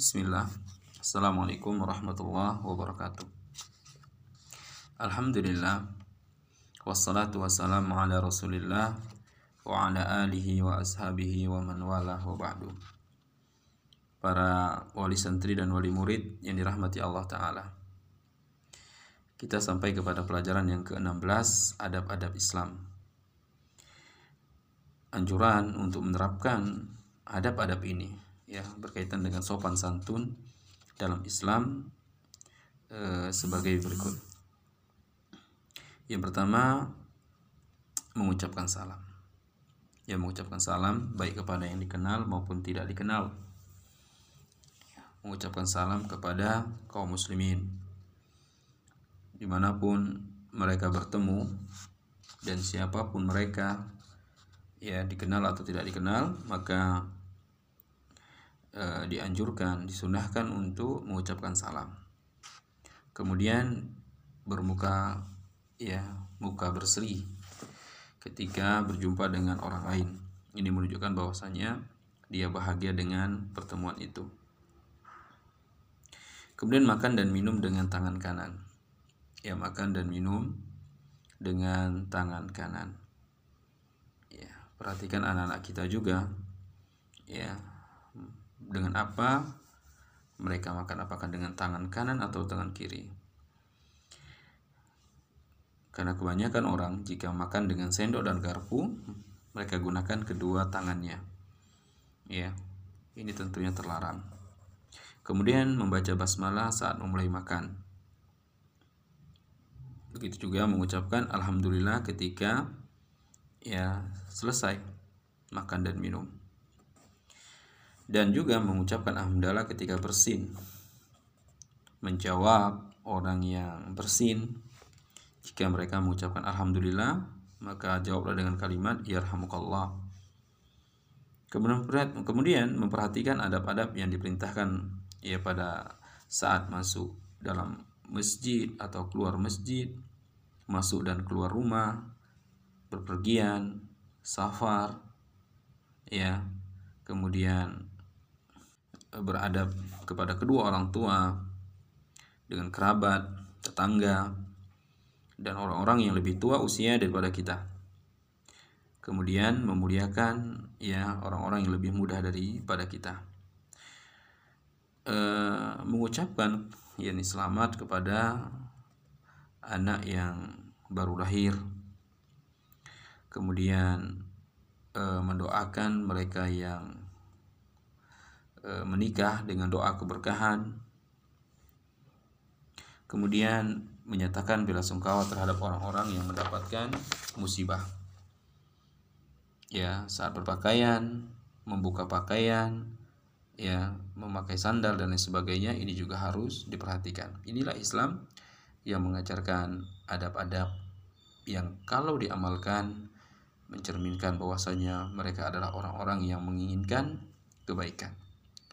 Bismillah. Assalamualaikum warahmatullahi wabarakatuh. Alhamdulillah. Wassalatu wassalamu ala rasulillah Wa ala alihi wa ashabihi wa man wala wa ba'du. Para wali santri dan wali murid yang dirahmati Allah Ta'ala. Kita sampai kepada pelajaran yang ke-16 Adab-adab Islam. Anjuran untuk menerapkan adab-adab ini ya berkaitan dengan sopan santun dalam Islam e, sebagai berikut. Yang pertama mengucapkan salam. Ya mengucapkan salam baik kepada yang dikenal maupun tidak dikenal. Ya, mengucapkan salam kepada kaum muslimin di mana pun mereka bertemu dan siapa pun mereka ya dikenal atau tidak dikenal maka e, dianjurkan, disunahkan untuk mengucapkan salam. Kemudian bermuka ya muka berseri ketika berjumpa dengan orang lain. Ini menunjukkan bahwasanya dia bahagia dengan pertemuan itu. Kemudian makan dan minum dengan tangan kanan. Ya, makan dan minum dengan tangan kanan. Ya, perhatikan anak-anak kita juga. Ya, dengan apa? Mereka makan apakah dengan tangan kanan atau tangan kiri? Karena kebanyakan orang jika makan dengan sendok dan garpu mereka gunakan kedua tangannya. Ya ini tentunya terlarang. Kemudian membaca basmalah saat memulai makan. Begitu juga mengucapkan alhamdulillah ketika ya selesai makan dan minum dan juga mengucapkan alhamdulillah ketika bersin. Menjawab orang yang bersin jika mereka mengucapkan alhamdulillah, maka jawablah dengan kalimat yarhamukallah. Kemudian kemudian memperhatikan adab-adab yang diperintahkan ya pada saat masuk dalam masjid atau keluar masjid, masuk dan keluar rumah, berpergian, safar, ya, kemudian beradab kepada kedua orang tua, dengan kerabat, tetangga, dan orang-orang yang lebih tua usia daripada kita. Kemudian memuliakan ya orang-orang yang lebih muda daripada kita. E, mengucapkan yakni selamat kepada anak yang baru lahir. Kemudian e, mendoakan mereka yang menikah dengan doa keberkahan. Kemudian menyatakan bela sungkawa terhadap orang-orang yang mendapatkan musibah. Ya saat berpakaian membuka pakaian ya memakai sandal dan lain sebagainya ini juga harus diperhatikan. Inilah Islam yang mengajarkan adab-adab yang kalau diamalkan mencerminkan bahwasanya mereka adalah orang-orang yang menginginkan kebaikan